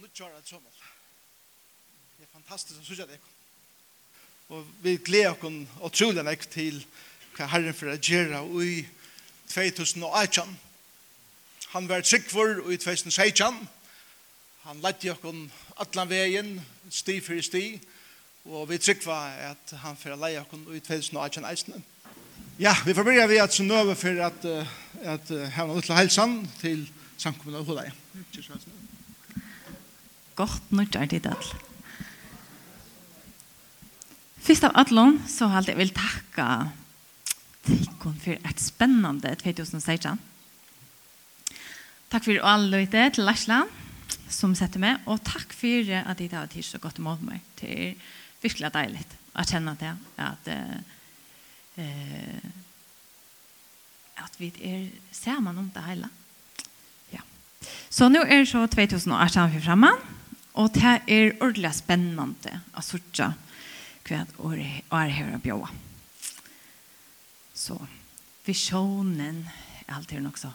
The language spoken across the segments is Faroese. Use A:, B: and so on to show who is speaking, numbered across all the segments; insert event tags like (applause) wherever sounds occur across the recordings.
A: nutjar at somal. Det er fantastisk som sørger det. Og vi gleder oss utrolig nok til hva Herren for å gjøre i 2018. Han var tryggfor i 2016. Han lette oss alle veien, sti for sti. Og vi tryggva at han for å leie oss i 2018 eisene. Ja, vi får begynne ved at så nå for at, at att, att, att, att, att, att, att, att, att,
B: godt nødjar til det. Først av alle så har jeg vil takke Tikkun for et spennende 2016. Takk for alle ute til Lærsland som setter med, og takk for at jeg har tid så godt imot meg. Det er virkelig deilig å kjenne det, at, eh, at vi er sammen om det hele. Ja. Så nå er så 2018 for fremme. Og det er ordentlig spennende å sørge hva året er her å bjøre. Så visjonen er alltid nok så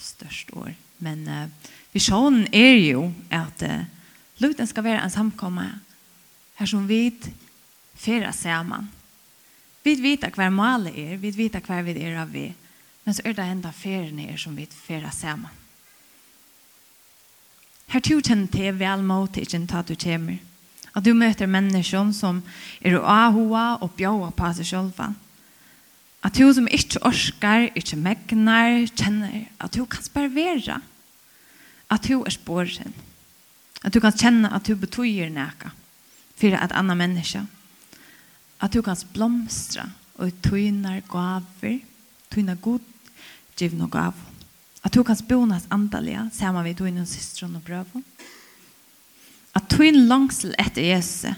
B: størst år. Men uh, visjonen er jo at uh, Luten skal være en samkomme her som vi fyrer sammen. Vi vet hva målet er, vi vet hva vi er av vi, men så er det enda ferien er som vi fyrer sammen. Her tror jeg til vel måte ikke til at du kommer. At du møter mennesker som er å ahoa og bjåa på seg selv. At du som ikke orsker, ikke megnar, kjenner at du kan bare være. At du er spåren. At du kan kjenne at du betyr noe for et annet menneske. At du kan blomstre og tøyner gaver, tøyner god, givne gaver. At du kan bonas ser man vi tog innan systron og brøven. At tog inn langsel etter Jesus,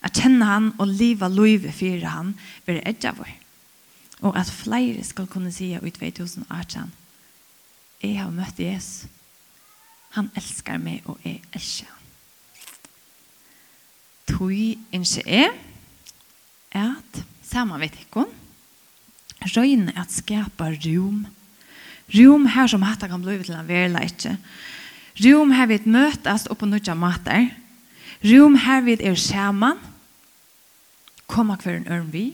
B: at kjenne han og liva loive fyrir han, vil edja vår. Og at flere skal kunne si ut 2018, jeg har møtt Jesus. Han elskar meg, og jeg elsker han. Tui ikke er at saman vi tikkun, røyne at skapa rom Rom her som hatt kan bli til en verleitje. Rom her vi møtes oppe nødja mater. Rom her vi er skjermen. Komma hver en ørn vi.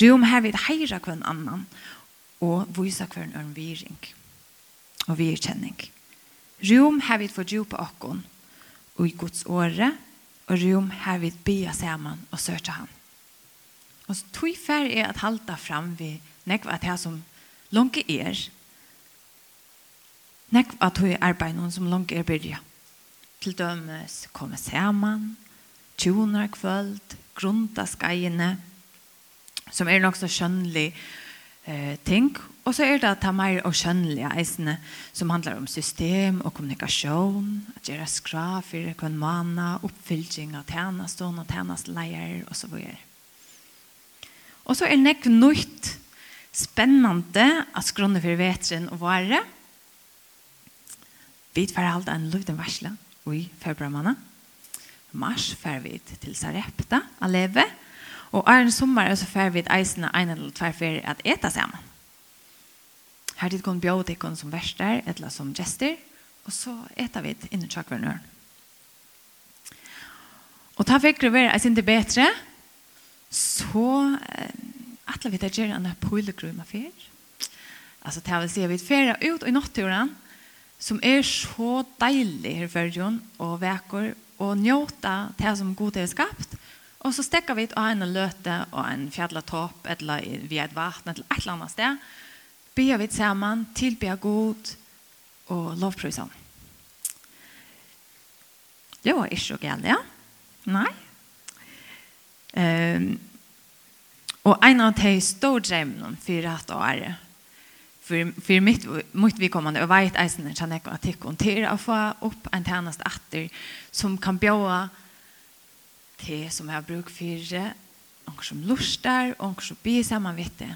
B: Rom her vi heira hver en annan. Og vise hver en ørn viring. Og vi er kjenning. Rom her vi får djupa okkon. Og i Guds åre. Og rom her vi bya sammen og søkja han. Og så tog fer er at halda fram vi nekva at her som Lunge er, nekv at hun arbeid noen som lunge er byrja. Til dømes komme saman, tjoner kvöld, grunta skajene, som er nok så skjønnelig eh, ting. Og så er det at det er mer og skjønnelige eisene som handlar om system og kommunikasjon, at gjøre skra for kun mana, oppfyllting av tjenestånd og tjenestleier og så videre. Og så er nekv nøyt spennende at skrone for vetren og vare. Vi får holde en liten varsle i februarmåned. Mars får vi til Sarepta a leve, og er en sommer så får vi eisene en eller tvær for at ete sammen. Her dit kom biotikon som verster, eller som gester, og så eta vi innen tjakkvernøren. Og ta fikk det være eisene til bedre, så alla vet att göra en pilgrim affär. Alltså det vill säga vi färra ut i naturen som är så deilig här för och veker, och njuta det som god er skapt, Och så stäcker vi ut en löte och en fjällatopp eller vid ett vatten eller ett eller annat sted. Ber vi samman, tillber god och lovprysan. Det var ikke så galt, ja? Nei. Ehm... Um, Og en av de store drevnene for at å ære, for, for mitt, mitt vidkommende, og vet eisen er kjenner at jeg kan til å få opp en tjeneste atter som kan bjøre til som jeg har bruk for det, noen som luster, noen som blir sammen vidt det.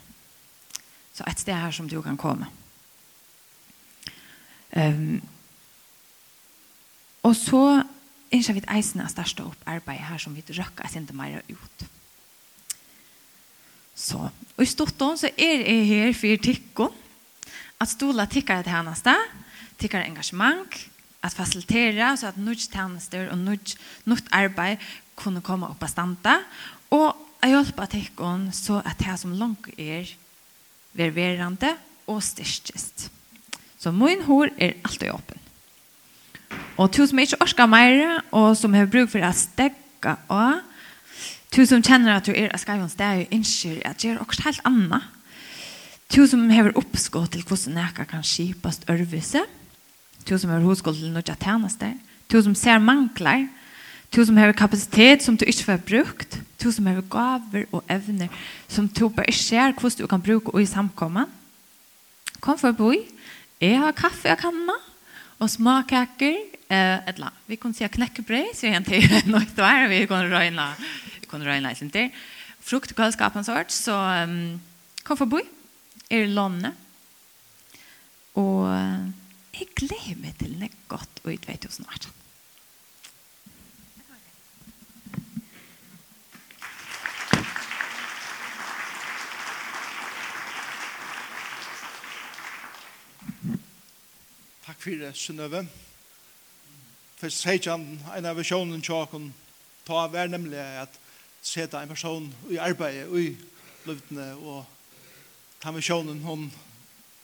B: Så et sted her som du kan komme. Um, og så innskjer vi eisen er største opp arbeid her som vi røkker sin til meg ut. Så, og i stort så er jeg her for tikko, at stola tikkere til hennes sted, tikkere engasjement, at facilitera så at nødt tjenester og nødt, nødt arbeid kunne komme opp av standa, og jeg hjelper tikkene så at det som langt er ververende og styrkest. Så min hår er alltid åpen. Og to som ikke orsker mer, og som har bruk for å stekke av, Du som kjenner at du er av skrivens, det er jo innskjer at det er også helt anna. Du som har oppskått til hvordan nekka kan skipast ørvise. Du som har hoskå til noe tjeneste. Du som ser mangler. Du som har kapasitet som du ikke får brukt. Du som har gaver og evner som du bare ikke ser hvordan du kan bruke og i samkomman. Kom for å bo i. Jeg har kaffe og kanna og smakkaker. Eh, etla. Vi kan si knekkebrei, sier han til nøyt og. Vi kan røyna kunne røyne leislinter. Frukt og kølskapen sort, så um, kom forbi. Er landet. Og jeg gleder meg til det godt og i 2018.
A: Takk for det, Synnøve. For seg ikke en av visjonen til tjokken, ta vær nemlig at sette en person i arbeid i løvdene og ta misjonen hun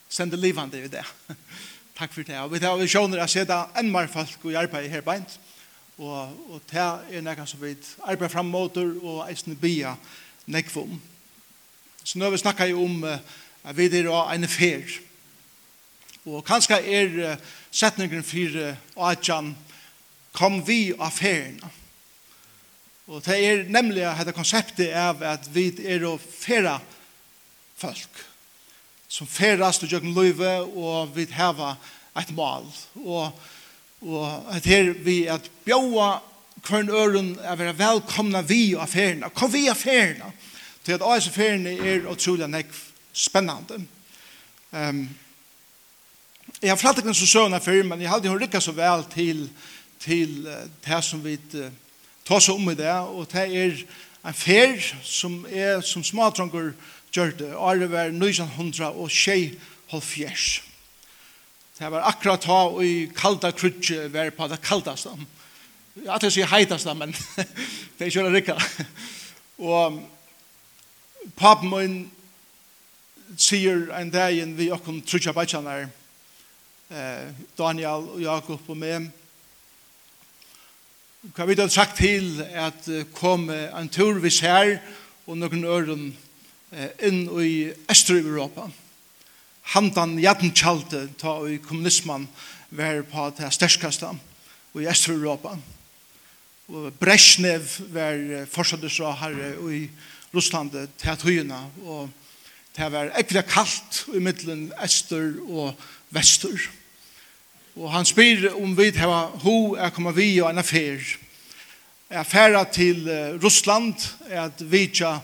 A: sender livande i det. (laughs) Takk for det. Og vi tar visjoner å sette en mer folk i arbeid her beint. Og, og det er noe som vi arbeider frem mot og eisen bia nekvom. Så nå har vi snakket jo om uh, at vi er en fer. Og kanskje er uh, setningen for uh, Adjan kom vi av ferene. Og det er nemlig dette konseptet av at vi er å færa folk som ferast og gjøkken løyve og vi har et mål. og, og at er vi at bjóa kvørn øren er være velkomna vi av færna kom vi av færna til at også færna er utrolig nek spennende. um, jeg har flatt ikke den som søvna før men jeg hadde hun rikka så vel til til det som vi uh, ta seg om i det, og det er en fer som er som smadranger gjør det, og det var 1900 og tjej halvfjers. Det var akkurat ta og i kalda krutje var på det kaldaste. Jeg det sier heitaste, men (laughs) det er ikke det rikka. Og papen min sier en dag vi okkom trutja bætjanar, eh, Daniel og Jakob og meg, hva vi har sagt til at kom en tur vi ser og noen øren inn i Øster-Europa. Handan jadnkjalte ta i kommunismen var på det størskaste i Øster-Europa. Og Brezhnev var fortsatt så her i Russland til høyene Og det var ekvitt kaldt i middelen Øster og Vester. Og Og han spyr om vi hava ho er kommet vi og en affær. Er færa til Russland er at vi ikke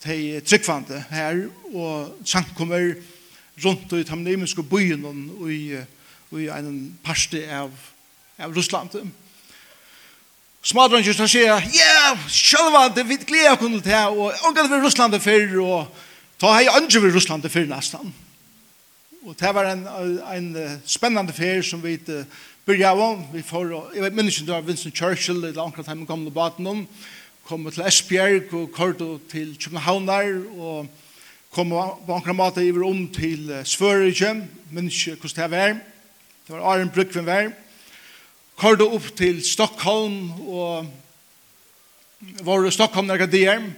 A: til tryggvande her og samkommer rundt i tamnemiske byen og i, i en parste av, av Russland. Smadranger som sier, ja, sjølvande, vi gleder kun til det, og omgående vi Russland er fyrr, og ta hei andre vi Russland er fyrr nesten og det var en, en spennende ferie som vi uh, byrja av. Vi får, jeg vet minnes ikke det var Vincent Churchill, eller anker at han kom til baten om, kom til Esbjerg og Kordo til København der, og kom på akkurat måte iver om til uh, Svørige, minnes ikke hvordan det var. Det var Arjen Brykven var. Kordo opp til Stockholm, og var i Stockholm nærkade der,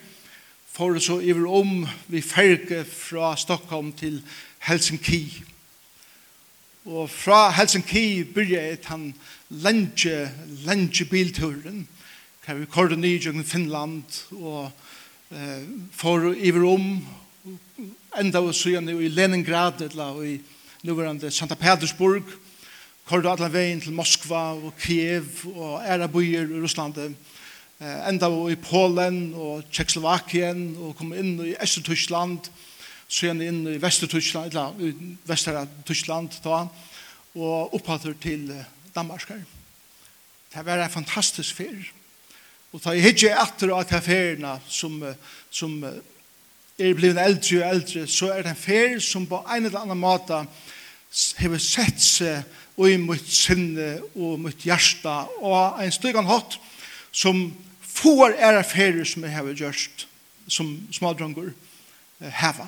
A: for så iver om vi ferge fra Stockholm til København, Helsinki. Og fra Helsinki byrja jeg han lenge, lenge bilturen, kan vi korda ny i Finland, og eh, for iver om, enda og søgjane i Leningrad, eller i nuvarande Santa Petersburg, korda alla veien til Moskva og Kiev og æra byer i Russland, eh, enda og i Polen og Tjekkoslovakien, og kom inn i Østertyskland, og så igjen inn i Vester-Tyskland, eller Vester-Tyskland, og opphatter til Danmark. Det var en fantastisk fer. Og da jeg hitje etter av de ferene som, som er blevet eldre og eldre, så er det en fer som på en eller annen måte har sett seg og i mitt sinne og mitt hjärsta og en stygan hatt som får er affærer som jeg har gjort som smadronger heva.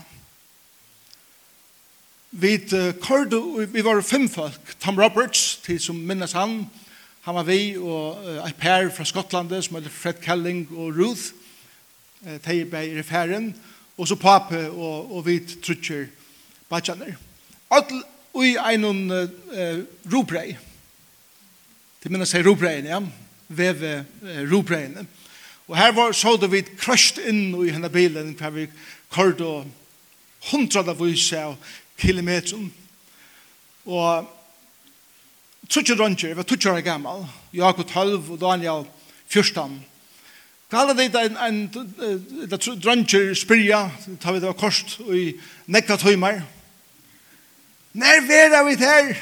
A: Vi kørte, vi var fem folk, Tom Roberts, til som minnes han, han var vi, og et par fra Skottlandet, som heter Fred Kelling og Ruth, de er i referen, og så pape og, og vi trutcher bacjaner. Alt ui einun uh, rubrei, til minnes jeg rubrein, ja, veve uh, rubrein. Og her var, så da vi krasht inn i henne bilen, hver vi kørte og hundra av vise av kilometeren. Og tutsi dronjer, jeg var tutsi år gammal, Jakob 12 og Daniel 14. Hva Kalla det en, en, en dronjer spyrja, tar vi det var kost, og i nekva tøymer. Nær vera vi her?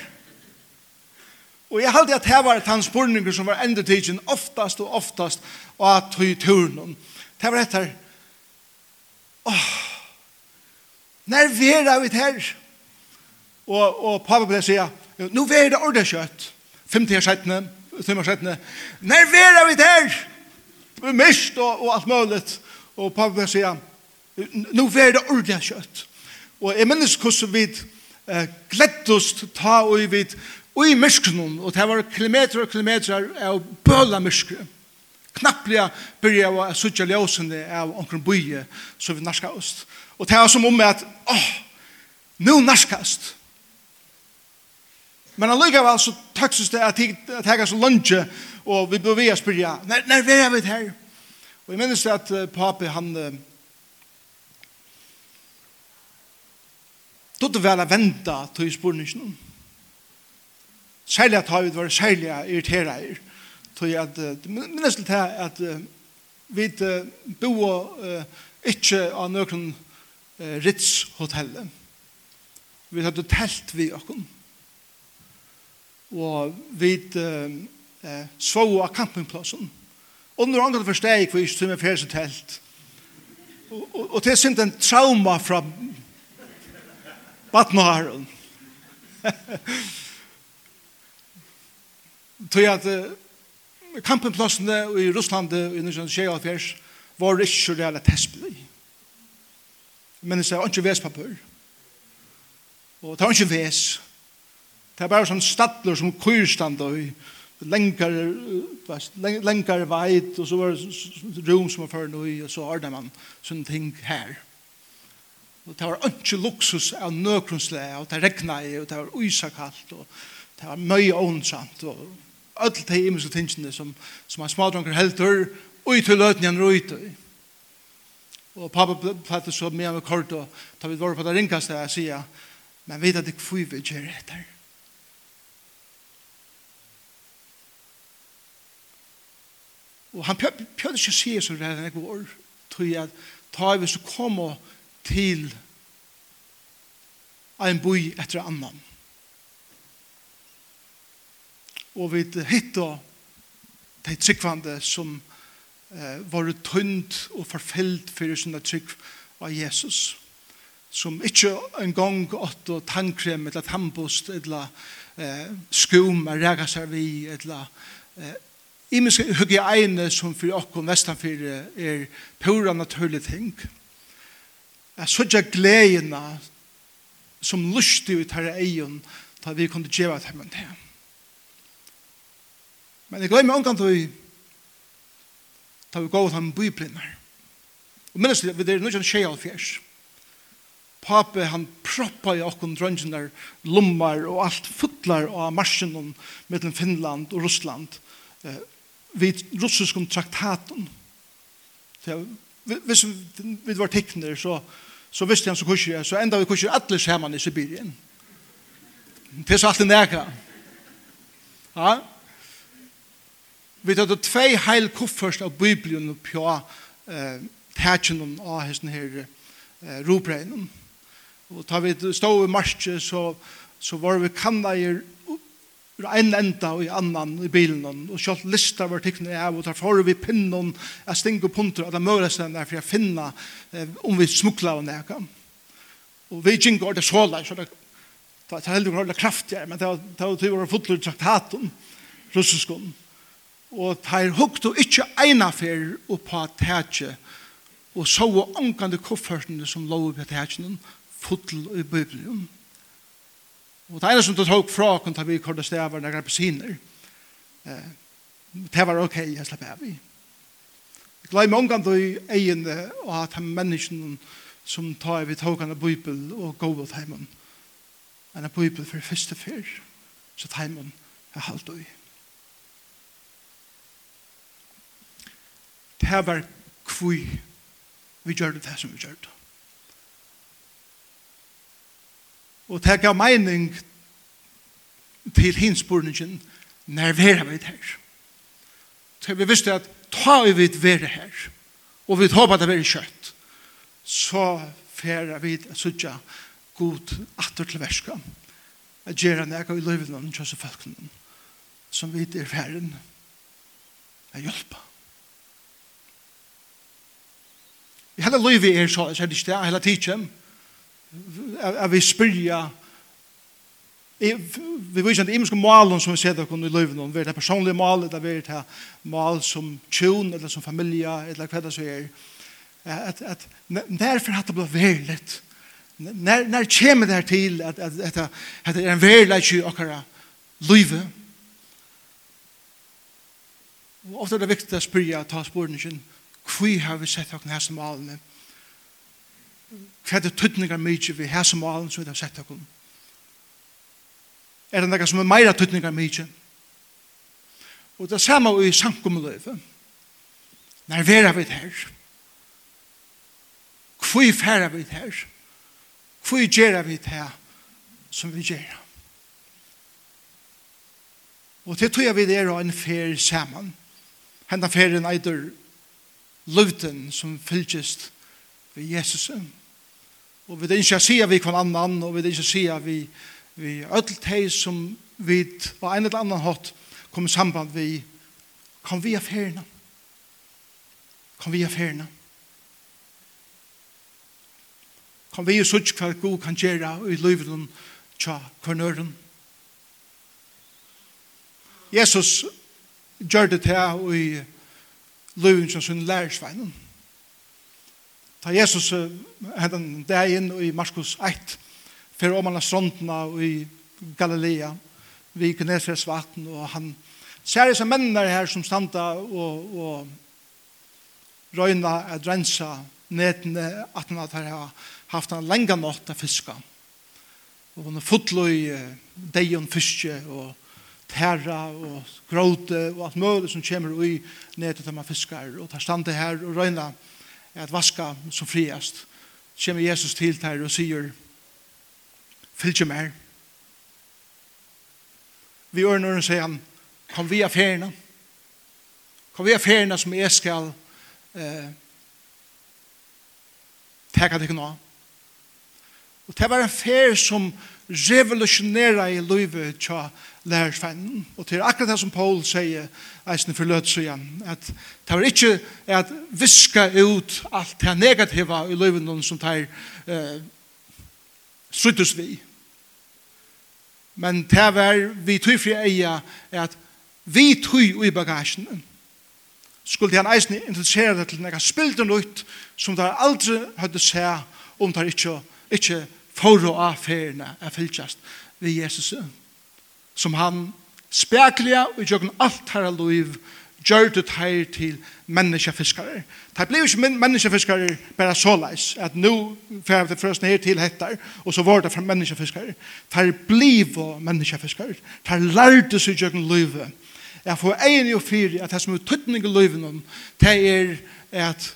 A: Og jeg halte at det var et hans spurninger som var endetidsen oftast og oftast og at tøy turen. Det var etter, åh, oh, nær vera vi her? Og, og pappa ble sier, nå er det ordet kjøtt. 50 år settene, 5 år settene. Når er vi der? Mist og, og alt mulig. Og pappa ble sier, nå er det ordet kjøtt. Og jeg minnes hvordan vi eh, glettest ta og vi og i myskene, og det var kilometer og kilometer av bøla myskene. Knapplega byrja av å sutja ljøsene av omkring bøye, så vi narska oss. Og det var som om at, åh, oh, nu narskast. Men allikevel så takses det at jeg har så lunge, og vi bør vi å spørre, når vi er vi her? Og jeg minnes at papi, han tog det vel å vente til spørningen. Særlig at vi var særlig irriterer. Tog at, minnes til at vi bor ikke av noen Ritz-hotellet. Vi hadde telt vi okken og vi eh, så av campingplassen. Og når andre forsteg for ikke med fjerde telt. Og, og, og det er synd en trauma fra Batnaren. (laughs) Tøy at uh, campingplassene i Russland i 1924 var ikke så reale testbelig. Men det er ikke vespapur. Og det er ikke vespapur Det er bare sånn stadler som kyrstand og lenkar, lenkar veit, og så var det rom som var før noe og så ordner man sånne ting her. Og det var ikke luksus av nøkronsle, og det regna i, og det var uisakalt, og det var mye åndsamt, og öll de imiske tingene som, som han smadronker helter, ui til løtni han rui til. Og pappa platt så med meg kort, og ta vidt våre på det ringkaste, og jeg sier, men vet at det kvui vil gjør etter. Og han prøvde ikke å si så rett enn jeg var, tror jeg at ta vi så du kommer til en boi etter annan. Og vi hittar de tryggvande som eh, var tynt og forfyllt for sånne trygg av Jesus. Som ikke en gang ått og tannkrem eller tannbost eller eh, skum, og rega seg vi eller eh, imiske hygiene som for okkom vestanfyre er pura naturlige ting. Jeg sørger gledene som lustig ut her egen da vi kunne gjøre det med det. Men jeg glemmer omkant til vi da vi går til han byblinner. Og minnes det, det er nødvendig en tjej alfjers. Pape, han proppa i okkon drøngener, lommar og alt futlar av marsjen mellom Finland og Russland vid russiskum traktaten. Hvis vi var tekner, så, så visste han så kurser, så enda vi kurser alle sammen i Sibirien. Det er så alltid nega. Ja. Vi tar då tvei heil kuffers av Bibelen og pja eh, tætjen av hesten her eh, ropreinen. Og tar vi stå i marsje, så, så var vi kanna i ur en enda og i annan i bilen og kjalt lista var tikkene av og tar for vi pinnen jeg stinger punter at det mører seg der for jeg finner eh, om vi smukla av neka. Og vi gingår det så såla så det var heldig å kraftigere men det var til å fotler traktaten russiskon og tar hukt og ikke eina fer og på tætje og så og angande koffertene som lov på tætjen fotl i bibelen Og det ene som du tok fra kunne ta vi korda stavar når jeg persiner. Eh, det var ok, jeg slapp av i. Jeg gleder meg omgang i egene, og at de menneskene som tar vi tok en bøybel og gå ut heimen. En bøybel for første fyr. Så heimen er halvt i. Det var kvui vi gjør det som vi gjør det. Og det gav mening til hinspurningen, når vi er ved her. Så vi visste at ta vi vidt være her, og vi håper det være kjøtt, så fer vi at sutja god atter til verska, at gjøre nega i løyven av kjøse folkene, som vi er færen er hjelpa. I hele løyven er så, er det ikke det, hele tiden, at vi spyrja vi vet ikke imenske malen som vi ser dere i løyven om, det er personlige mal, det er det mal som tjon, eller som familie, eller hva det så er. At, at, derfor hatt det blei veldig, Når, når kommer det her til at, at, at, at det er en veldig i akkurat løyve? og Ofte er det viktig å spyrja, ta spørningen, hvor har vi sett dere hese malene? Hvor hva er det tøtningar mykje vi hæs som malen som vi har sett okkur? Er det noe som er meira tøtningar mykje? Og det samme i sankumløyve. Når vera vi her? Hvor færa vi her? Hvor gjerra vi her som vi gjerra? Og til tog jeg vi der og en fer saman. Hentan ferien eitur løvden som fylgist ved Jesusen. Og vi ikke sier vi kvann annan, og vi ikke sier vi, vi ødel teg som vi på en eller annan hatt kom samband vi kan vi affærene. Kan vi affærene. Kan vi jo sutt hva god kan gjøre i livet tja kornøren. Jesus gjør det til i livet som sin lærersveinen. Ta Jesus hentan dagen i Marskos 1 fer om han strondna i Galilea vi Genesarets vatten og han ser disse mennene her som standa og, og røyna at rensa netene at han har haft en lenge nått av fiska. Og han er fotlo i deion fiske og terra og gråte og alt mulig som kommer i netet av fiskar. Og tar standa her og røyna at vaska som friast, kommer Jesus til der og sier, fylg mer. Vi gjør når han sier han, kom vi av. Kom vi av som jeg skal eh, teka deg nå. Og det var en fær som revolutionera i livet tja lærersvennen. Og til akkurat det som Paul sier, eisen for løtsøyen, at det var ikke at viska ut alt det negativa i livet noen som tar eh, struttes vi. Men det var vi tog fri eia at vi tog i bagasjen skulle han eisen interessere det til nekka spilden ut som det aldri hadde seg om det ikke, ikke for å affærene er fylltjast ved Jesus som han spekler og gjør alt her liv gjør det her til menneskefiskare. Det blir ikke menneskefiskare bare såleis, at nå fer det først ned til hettar, og så var det fra menneskefiskare. Det blir jo menneskefiskare. Det lærte seg gjør livet. Jeg får egen og fyri at det som er tøtning i livet det er at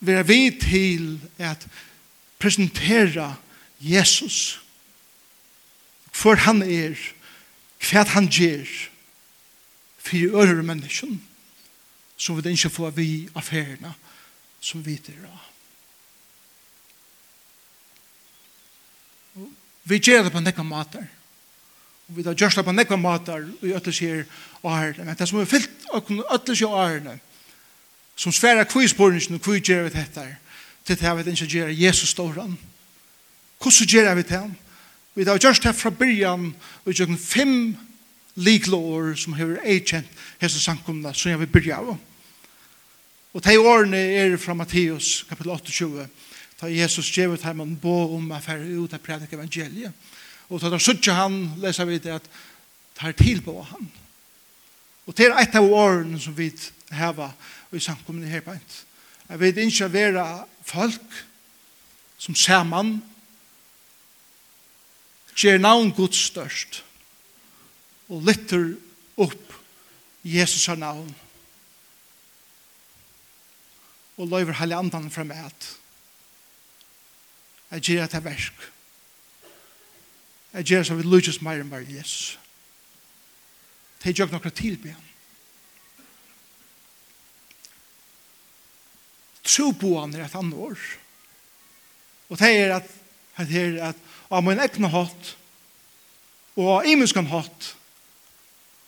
A: vi er vidt til at presentera Jesus, For han er, hva han gjør, for i øre mennesken, som vi ikke får vi affærene som vi til å. Vi gjør det på nekka mater. Og vi har gjørst det på nekka mater i øtles her og ærene. Men det som er fyllt øtles her og ærene, som sværer kvisporingen og kvisgjører vi dette, til det her vi ikke gjør Jesus står han. Hvordan gjør vi det? Vi har gjort det fra byrjan, og vi gjør fem liklår som har eikjent hese samkomna, som jeg vil byrja av. Og de årene er fra Matteus kapitel 28, da Jesus gjør det her man om å ut av prædik evangeliet. Og da sutja han, leser vi det, at tar til på han. Og det er et av årene som vi har i samkomna her på en. Jeg vet ikke være folk som ser mann, gjør navn Guds størst og lytter opp Jesus har navn og løyver hele andan frem et jeg gjør at versk jeg gjør at vi lykkes mer enn bare Jesus. Det gjør jo ikke noe tilbe han. Tro på han er et annet år og det er at det er at av min egna hatt og av imenskan hatt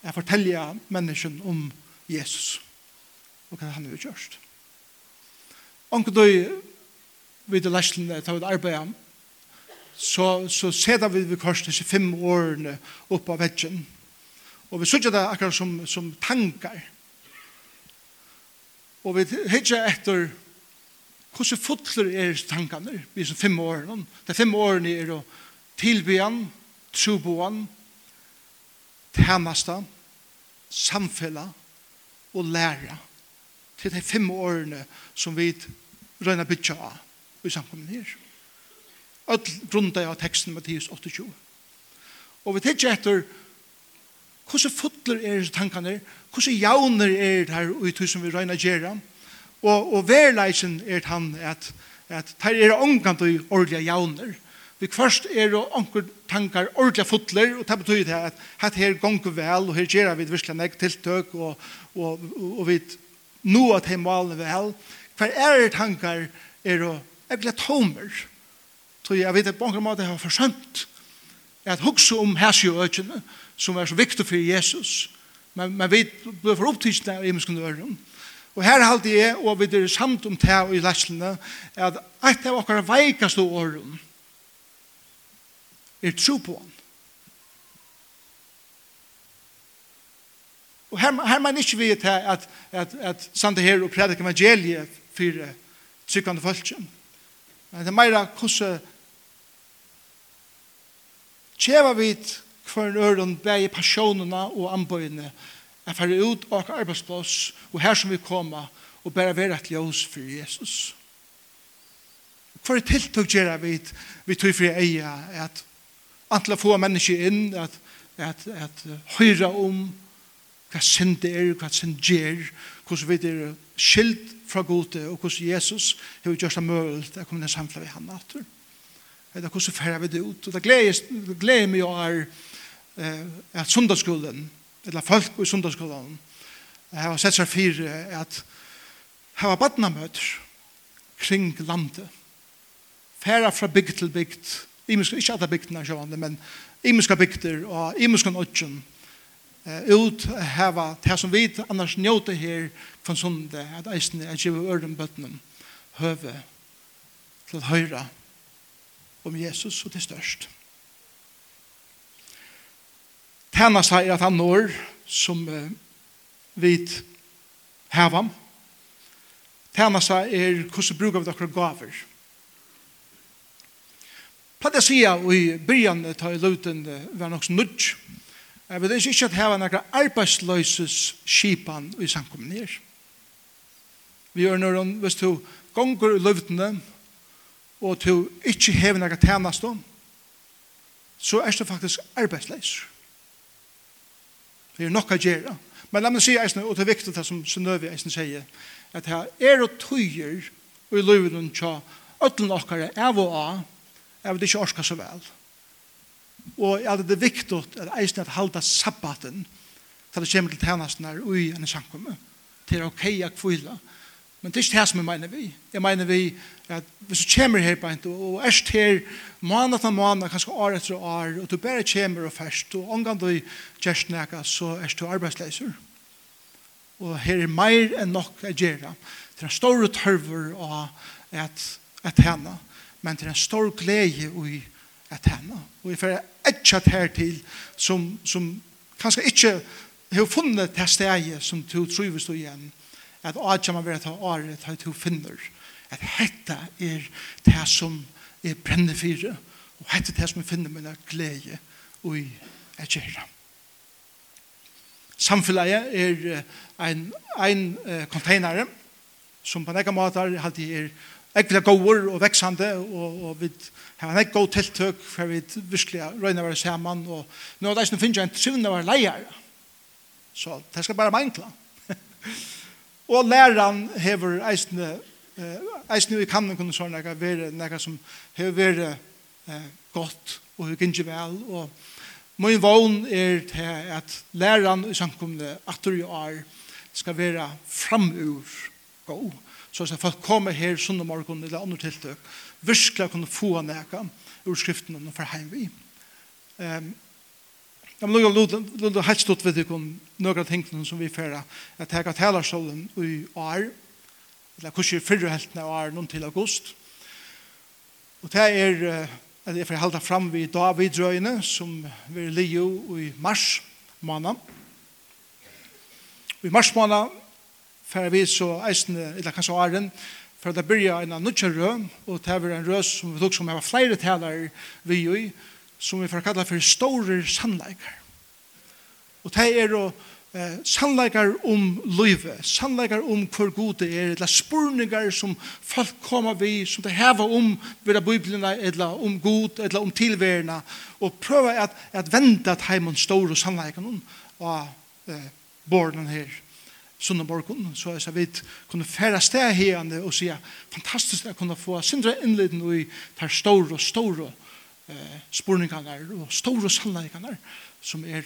A: jeg forteller mennesken om Jesus og hva han har gjort. Anker du vid det leslen til å arbeide så, så ser vi vi kors disse fem årene oppe av veggen og vi sier det akkurat som, som tankar og vi hittar etter Hvordan fotler er tankene? Vi er som fem årene. De fem årene er å tilbyen, troboen, tjeneste, samfella og lære. Til de fem årene som vi røyner bytja av i samkommen her. Alt grunnet av teksten Mattias 28. Og vi tenker etter hvordan fotler er tankene, hvordan jauner er det her ute som vi røyner gjerne, Og, og verleisen er han at, at der er omgang og ordentlige jauner. Vi først er og omkring tankar ordentlige fotler, og det betyr det at, hat her gonger vel, og her gjør vi virkelig nek tiltøk, og, og, og, og vi nå at her malene vel. Hver er tankar er og egentlig tomer. Så jeg vet at på en måte har forsømt at hugsa om hæsju økjene, som er så viktig for Jesus. Men, men vi blir for opptidsna av imenskunn øren. Og her halte jeg, og vi er samt om det i lærslene, at et av okkar veikaste åren er tro på han. Og her, her man ikke vet at, at, at at sande her og predik evangeliet for trykkande folkjen. Men det er meira hvordan tjeva vi hver øren bæg passionene og anbøyene og at fære ut og arbeidsplass og her som vi kommer og bare være et ljøs for Jesus. Hva er tiltak gjør vi vi tog fri eie, at antla få mennesker inn at, at, at høyre om hva synd det er, hva synd gjør, hvordan vi er skilt fra gode og hvordan Jesus har gjort det mulig at kommer til samtla vi han natur. Det er hvordan fære vi det ut. Og det gleder meg å er at sundagsskolen eller folk i sundagsskolan har sett seg fire at hava badnamøter kring landet færa fra bygd til bygd imiska, ikke alle bygdene sjående men imiska bygder og imiska nødgen ut hava det som vi annars njóta her fra sundet at eisne er givet øren bøtnen høve til høyra om Jesus og til størst. Hennast seg at han når som eh, vit hevam. seg er hvordan bruker vi dere gaver. Platt det sier jeg i byen ta i luten var nok nudj. Jeg vet ikke at heva nekra arbeidsløses skipan i samkommen her. Vi gjør når hun, hvis du gonger i løvdene, og du ikke hever nekra tjenest om, så er det faktisk arbeidsløser. Det er nok å gjøre. Men la meg si eisen, og det er viktig det som Sønøvi eisen sier, at det er og tøyer i løven tja ødlen okkare av og av, av det ikke orska så vel. Og ja, det viktig at eisen at halda sabbaten til det kommer til tjenestene og i en sankomme. Det er ok å kvile. Men det er ikke det som jeg mener vi. Jeg mener vi at hvis du kommer her på en og erst her måned til måned, kanskje år etter år, og du bare kommer og først, og omgang du gjørst nækka, så er du arbeidsleiser. Og her er mer enn nok å gjøre. Det er en stor tørver av et, et henne, men det er en stor glede i et henne. Og jeg får ikke her til som, som kanskje ikke har funnet det stedet som du tror vi står igjen at atjama vera ta året ta to finner at hetta er det som er brenne fire og hetta det som finner mina glede og i at gjøre Samfunnet er ein, ein container som på nekka måter alltid er ekvile gåur og veksande og, og vi har en ekk god tiltøk for vi virkelig røyna være saman og nå er det som finnes jeg en syvende var leier så det skal bare meinkla (laughs) Og læran hever eisne eisne i kamnen kunne sånn nekka være nekka som hever vere eh, godt og hever gynge vel. Og min vogn er til at læreren i samkomne atter i år skal være framur god så at folk kommer her sunn morgon eller andre tiltøk virkelig kunne få nekka ur skriften og for heim vi um, Jeg må lukke helt stått ved dere noen av tingene som vi fører. Jeg tar at hele i år, eller kanskje fyrre heltene av år, noen til august. Og det er, eller jeg får holde frem ved Davidrøyene, som vi er livet i mars måned. I mars måned fører vi så eisende, eller kanskje åren, for det begynner en nødvendig rød, og det er en rød som vi tok som har flere taler vi i, som vi får kalla for store sannleikar. Og det er å eh, sannleikar om løyve, sannleikar om hvor god det er, eller spurningar som folk kommer vi, som det heva om ved biblina, eller om god, eller om tilverna, og prøva at, at venda at heimann store sannleikarna av eh, borden her sundaborgon, så jeg vi kunne færa steg her og sier, fantastisk at kunne få sindra innleden i tar store og store eh, spurningarna og store sannleikarna som er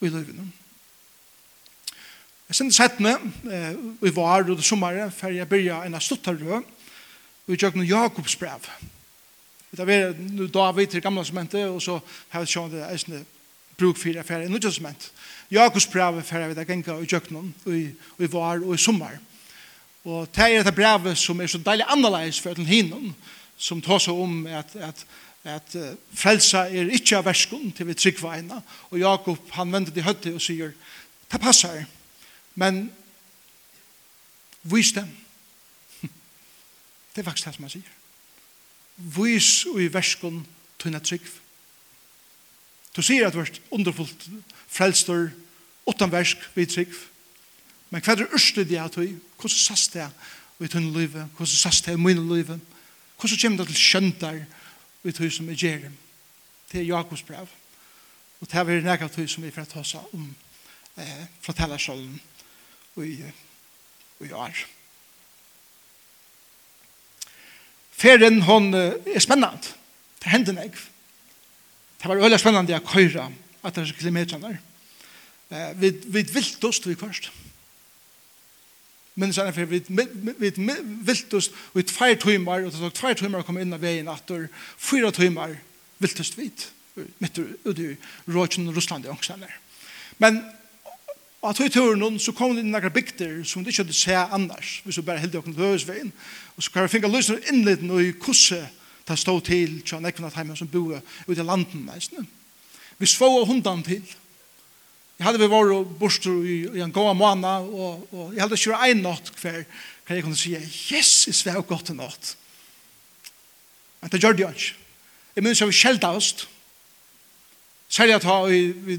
A: i løyvene. Jeg sendte sett med, eh, vi var og det sommeren, før jeg begynte en av stuttarø, og vi kjøkken Jakobs brev. Det var nu David til gamla sementet, og så har vi sjående det eisende bruk for jeg i nødvendig sement. Jakobs brev færre vi det genga i kjøkkenen, og vi var og i sommer. Og det er det brevet som er så deilig annerledes for den hinnom, som tar seg om at, at, at uh, frelsa er ikke av verskon til vi tryggva eina. Og Jakob, han vender til høtti og sier, det passer, men vis dem. (laughs) Det er faktisk det som han sier. Vis og i verskunn til en trygg. Du sier at du er underfullt frelstor, utan versk, vi trygg. Men hva er det ørste det at du, hvordan sast det i tunne livet, hvordan sast det i mine livet, Hvordan kommer det til skjøntar i tog som er gjør Det er Jakobs brev. Og det er vi nega tog som vi får ta oss om eh, fra tellersålen og i, og i år. Ferien hon er spennende. Det hender meg. Det var veldig spennende å køyre at det er kilometerne. Eh, vi, vi vilt oss til vi kvørst men så för vi vi viltust och ett två timmar och så två timmar kom in av vägen åter fyra timmar viltust vit mitt ut du Rochen Ryssland också där men att vi tur någon så kom det några bikter som det kunde se annars vi så bara helt och lösvägen och så kan jag finna lösen inleden och i kusse ta stå till tjänar kvinna hemma som bor ute i landen nästan vi svår hundan till Jeg hadde vi vært borst i, i en gåa måned, og, og jeg hadde kjørt en natt hver, kan jeg kunne si, yes, jeg svev godt en natt. Men det gjør det jo ikke. Jeg minns jeg var skjeldt av oss. Særlig at vi, vi,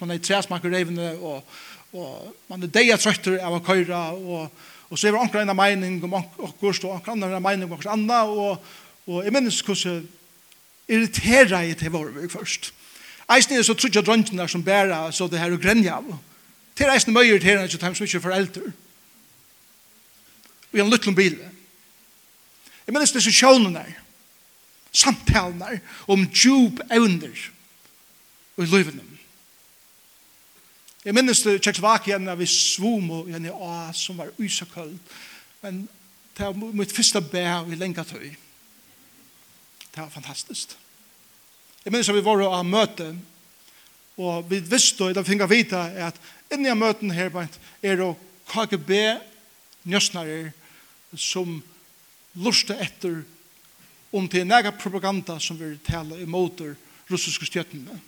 A: man er i tresmakker revende, og, og man er deia trøtter av å køyre, og, og så er det anker en av mening om okkurs, og anker en av mening om okkurs andre, og, og jeg minns hvordan irriterer jeg til våre først. Og Eisen er så trutja drøntjene som bæra så det her og grenja av. Til eisen møyer til henne til dem som ikke er foreldre. Og en luttlom bil. Jeg minnes disse sjånene, her. samtalene her. om djup evner og i løyvene. Jeg minnes det Tjekkvakia når vi svom og en å som var usakøld. Men det var mitt første bæ og i lenge tøy. Det var fantastisk. Jeg minns at vi var av møte, og vi visste, og vi fikk vite, at inni av møten her er det KGB njøsnare som lusta etter om til nega propaganda som vil tale imot russiske stjøttene.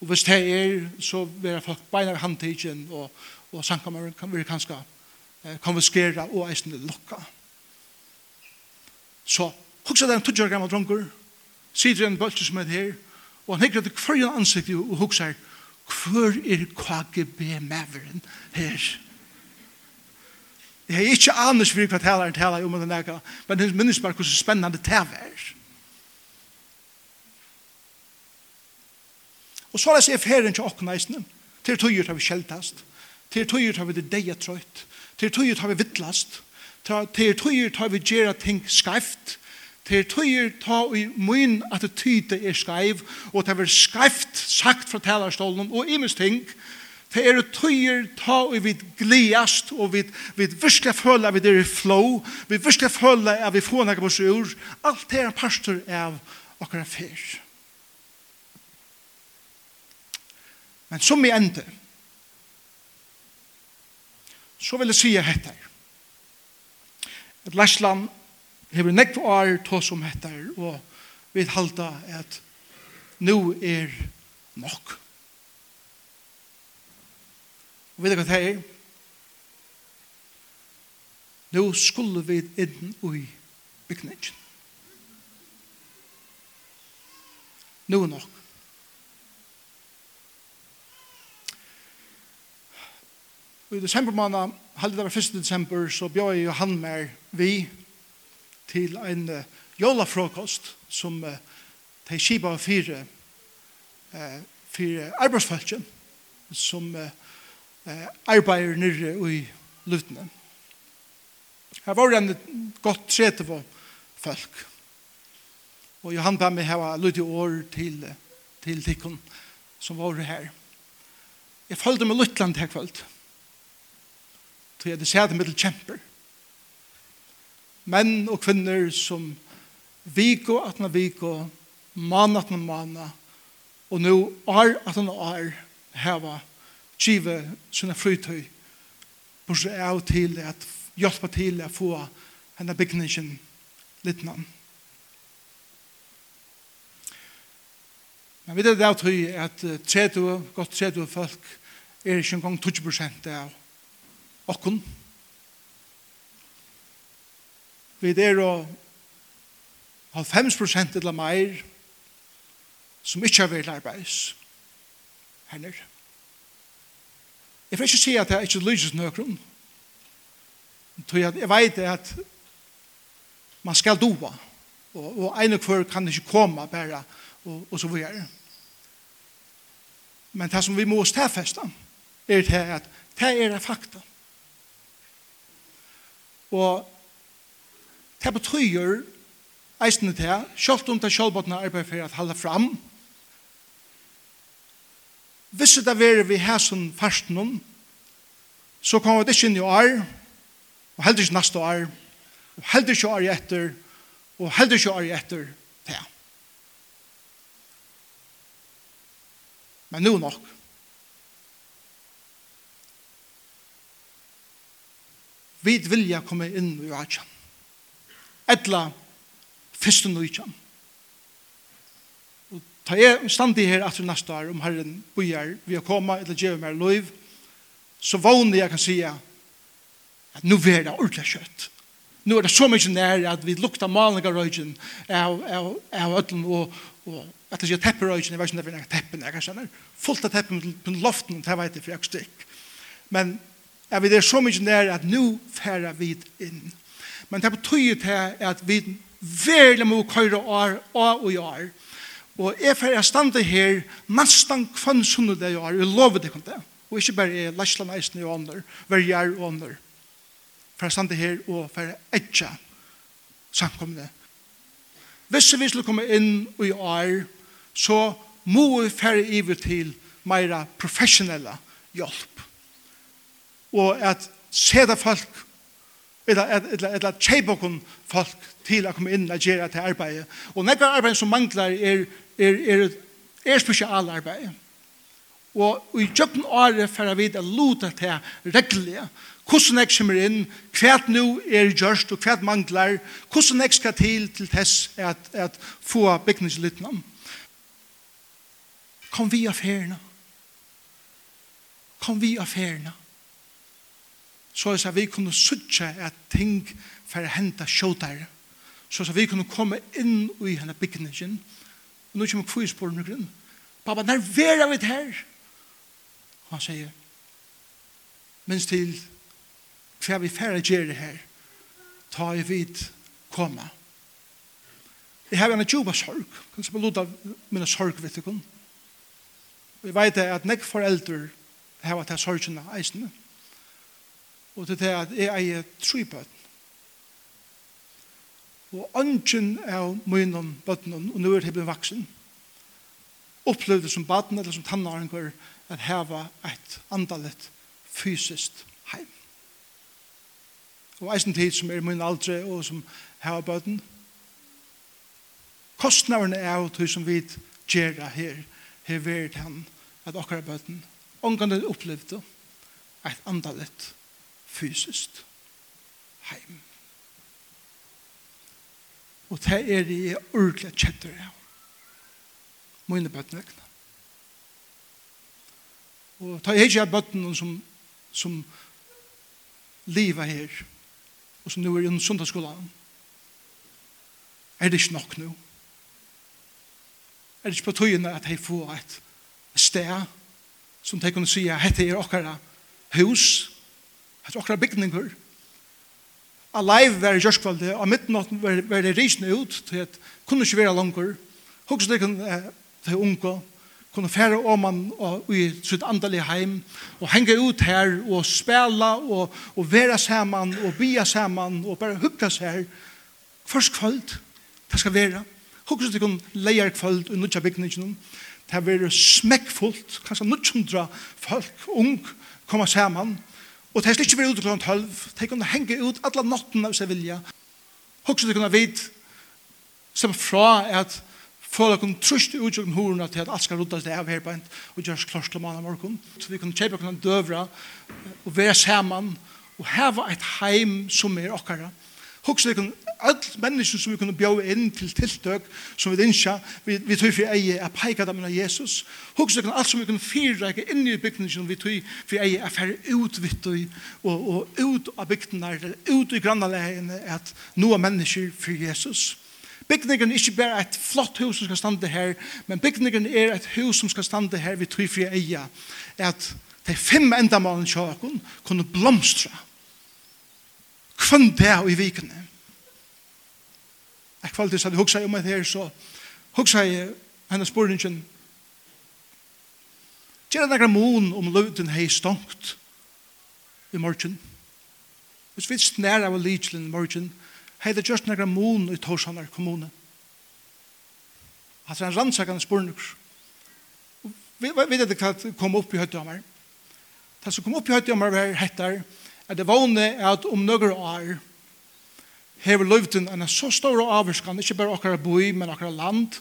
A: Og hvis det er, så vil folk beina handtidgen, og, og sankammer kan vi kanskje eh, konfiskere og eisen lukka. Så, hukse den 20 år gammel dronker, sitter en bølge som er her, og han hikker til hver ansikt og hukser, hver er KGB-maveren her? Jeg har ikke anus for hva taler taleren taler om den eka, men det minnes bare hvordan spennende det er. Og så er det seg ferien til åkken eisene, til tøyer tar vi kjeltast, til tøyer tar vi det deia trøyt, til tøyer tar vi vittlast, til tøyer tar vi gjerra ting skreft, til tøyer ta i mun at det tyde er skreiv, og det er skreift sagt fra talerstolen, og imes ting, det er tøyer ta og vi gliast, og vi, vi virkelig føle vi det er flow, vi virkelig føler at vi får noe på oss ur, alt det er en pastor av okkar fyr. Men som i ende, så vil jeg si at her. Et Læsland hever nekv år to som heter, og vi halda at nu er nok. Og vet du hva det er? Nå skulle vi inn i bygningen. Nå er nok. Og i desember måned, av 1. desember, så bjør jeg han med vi, til en uh, jólafråkost som uh, de skipa var fire uh, fire arbeidsfalken som uh, uh, arbeider nyrre i lutene. Her var det en godt trete på folk. Og Johan ba meg hava lydig år til, til tikkun som var her. Jeg følte meg Lutland her kvöld. Så jeg hadde sett meg til kjemper menn og kvinner som viko atna viko, man atna mana, og nu ar atna er heva kive sinne frytøy bortsett av til at hjelpa til å få henne bygningen litt littnan. Men vi vet det av tøy at 30, godt 30 folk er ikke engang 20 prosent av okken, vi er og 90% eller mer som ikke har vært arbeids her nere. Jeg får ikke si at jeg ikke lyser til nøkron. Jeg vet at man skal doa. Og, og en og hver kan ikke komme bare og, og så videre. Men det som vi må stedfeste er det at det er fakta. Og Det betyr eisene til, selv om det er sjølvbåtene arbeid for å holde fram, hvis det er vi her som først noen, så kommer det ikke inn i år, og heldig ikke neste år, og heldig ikke år etter, og heldig ikke år etter det. Men nå nok. Vi vilja komme inn i Rajan etla fyrstu nøytjan. Og ta jeg standi her aftur næsta år om herren bojar vi å koma eller gjeva mer loiv, så vågne jeg kan sija at nu er det ordentlig kjøtt. Nu er det så mykje nær at vi lukta malinga røygen av, av, av ödlen og, og at det sier tepperøygen, jeg vet ikke om det er teppen, jeg kan kjenner, fullt av teppen på loften, det vet jeg for jeg stikk. Men jeg vet det er så mykje nær at nu færa vi inn Men det betyr til at vi veldig må køyre år og år. Og jeg får jeg stande her nesten kvann sunnet det jeg har, Jeg lover det ikke det. Og ikke bare jeg læsler næsten i ånder, verger og ånder. For jeg stande her og for jeg ikke samkomne. Hvis vi skulle komme inn i år, så må vi færre iver til mer professionella hjelp. Og at se det folk eller tjeipa okkur folk til å komme inn og gjøre til arbeidet. Og nekva arbeid som mangler er, er, er, er spesial arbeid. Og i jobben året for å vite luta til reglige. Hvordan jeg kommer inn, hva nå er gjørst og hva mangler, hvordan jeg skal til til tess at, at få bygningslyttene. Kom vi av feriene. Kom vi av feriene så er det vi kunne suttje at ting for å hente sjåtare. Så er det vi kunne komme inn i henne bygningen. Og nå kommer kvisporene grunn. Pappa, når er vi her? Og han sier, minst til hva vi færre gjør det her, ta i vid koma. Jeg har en djupa sorg, kanskje på lod av mine sorg, vet du kun. Jeg vet at nek foreldre har vært sorgene eisene. Og til det at jeg eier tre bøtten. Og ønsken av munnen bøtten, og nå er det blitt vaksen, opplevde som baden eller som tannaringer at heva et andalet fysiskt heim. Og eisen tid som er min aldre og som heva bøtten, kostnaverne er av tog som vi gjerra her, her verit han, at okkara Ongan omgående opplevde et andalet fysiskt heim. Og det er det jeg ordentlig kjetter av. Mine bøttene vekna. Og ta jeg ikke av bøttene som, som livet her, og som nå er i sundagsskolen, er det ikke nok nå. Er det ikke på tøyene at jeg får et sted som de kunne si at dette er okkara hus, hans okra bygninger. Alive var i kjørskvalde, av midtnatten var, det risene ut, til at kunne ikke være langer. Hoks det kunne til unge, kunne fære åman og, i sitt andalige heim, og henge ut her, og spela, og, og være sammen, og bia sammen, og bare hukka seg her. Først kvöld, det skal være. Hoks det kunne leier kvöld, og nutja bygningen. Det har vært smekkfullt, kanskje 900 folk, ung, koma sammen, og Og det er ikke vært ut klokken tølv. De kunne henge ut alle natten av seg vilja. Hoksa de kunne vite som fra at for å kunne trøst i utjøkken horene til at alt skal rydda seg av her på en og gjøres klart til mann av morgen. Så vi kunne kjøpe kunne døvra og være sammen og heve et heim som er okkara. Hoksa det kunne all mennesker som vi kunne bjå inn til tiltøk som vi innskja, vi, vi tog for eie er peika dem av Jesus. Hoks dere alt som vi kunne fyrreike inn i bygningen vi tog for eie er færre utvitt og, og, og ut av bygdene, ut i grannalegene, at nå mennesker for Jesus. Bygningen er ikke bare et flott hus som skal stande her, men bygningen er et hus som skal stande her vi tog for eie at de fem endamalen kjøkken kunne blomstra kvann det og i vikene. Jeg kvalitet så jeg huksa om det her, så hugsa jeg henne spurningen. Gjør det nekra mån om løvden hei stongt i morgen. Hvis vi snær av litslen i morgen, hei det just nekra mun i Torsanar kommune. Hatt er en rannsakande spurninger. Vi vet ikke hva kom opp i høytdommer. Det som kom opp i høytdommer var hettar at det vane er at om nøkker år hever løyvden en så stor avvarskan, ikke bare akkurat boi, men akkurat land,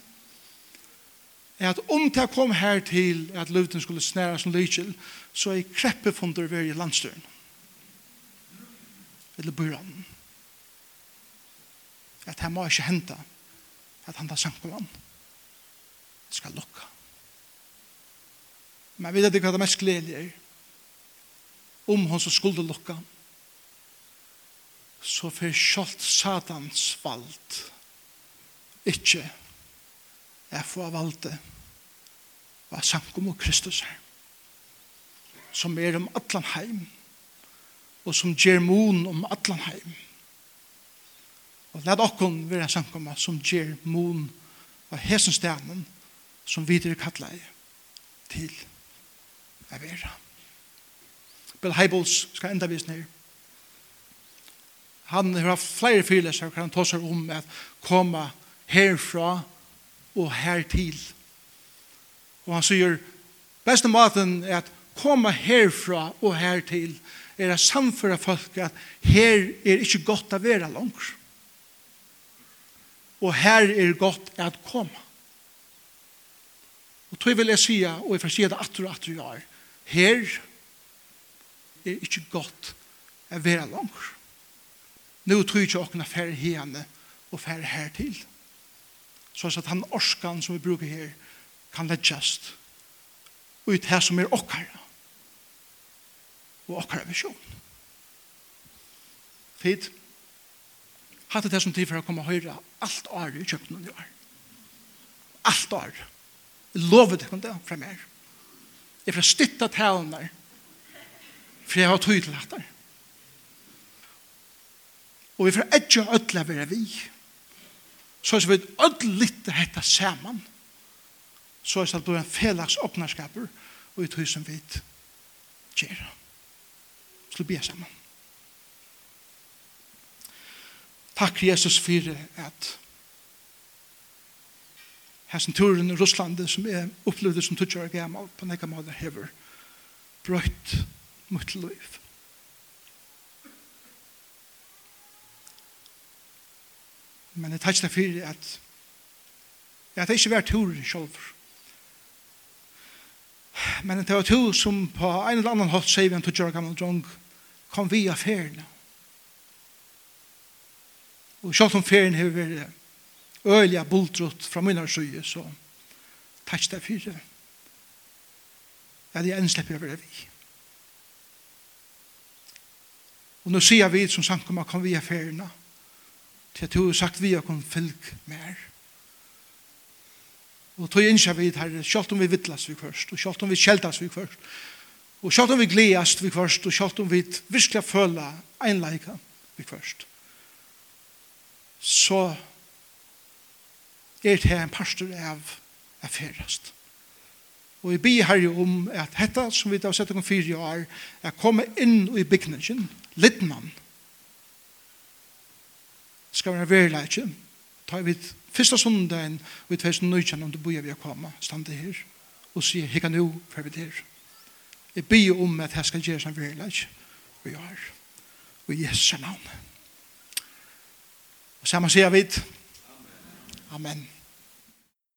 A: er at om det kom her til at løyvden skulle snæra som lykjel, så er kreppe funder i landstøren. Eller byran. At her må ikke hente at han tar sankulan. Det skal lukka. Men jeg vet ikke hva det mest gledelige er. Om hun så skulle lukka, så får sjålt satans vald. Ikke er få av valde hva samkom og Kristus er som er om allan heim og som ger mon om allan heim. Og let okkon vera samkomma som ger mon av hesen stenen som videre kallar jeg til er være Bill Heibels skal enda vise nere han har haft flere fyrleser hvor han tar seg om at komme herfra og hertil. Og han sier, beste maten er at komme herfra og hertil er å samføre folk at her er ikke godt å være langt. Og her er godt at komme. Og tog vil jeg si, og jeg får si det atter og atter jeg er, her er ikke godt å være langer nu tror ikke åkne færre hene og færre her til. Så at han orskan som vi bruker her kan leggjast ut her som er okkara og okkara visjon. Tid, hatt det som tid for å komme og høre alt året i kjøkkenen i år. Alt året. Jeg lover det det fra mer. Jeg får stytta der. for jeg har tydelig hatt det. Og vi får ikke ødele være vi. Så er vi ødele litt dette sammen. Så er det en felags åpnerskaper og vi hus som vi gjør. Så vi blir sammen. Takk Jesus for at hessen turen i Russland som er opplevd som tutsjører gammel på nekka måte hever brøtt mot liv. Men jeg tar ikke det for at jeg har ikke vært tur selv. Men det var to som på en eller annen hatt sier vi en tøtjør gammel drong kom via ferien. Og selv om ferien har vært øyelig bultrott fra mine søye, så tar det for det Ja, det er en slipper over det vi. Og nå sier vi som samkommer, kom vi av ferien, til at du har sagt vi har kun fylg mer. Og tog innsja vi her, selv om vi vittlas vi først, og selv om vi kjeldas vi først, og selv om vi gledast vi først, og selv om vi virkelig føler einleika vi først. Så er det en pastor av affærast. Og vi blir her om at dette som vi har sett om fire år, er komme inn i bygningen, litt mann, skal være verileitje. Ta vi sondagen, sundagen vi tveis nøytjen om du bor vi å komme, stande her, og sier hikka nu, for vi der. Jeg byr om at jeg skal gjøre som verileitje, og jeg har, og i Jesu navn. Og sammen sier vi, Amen. Amen.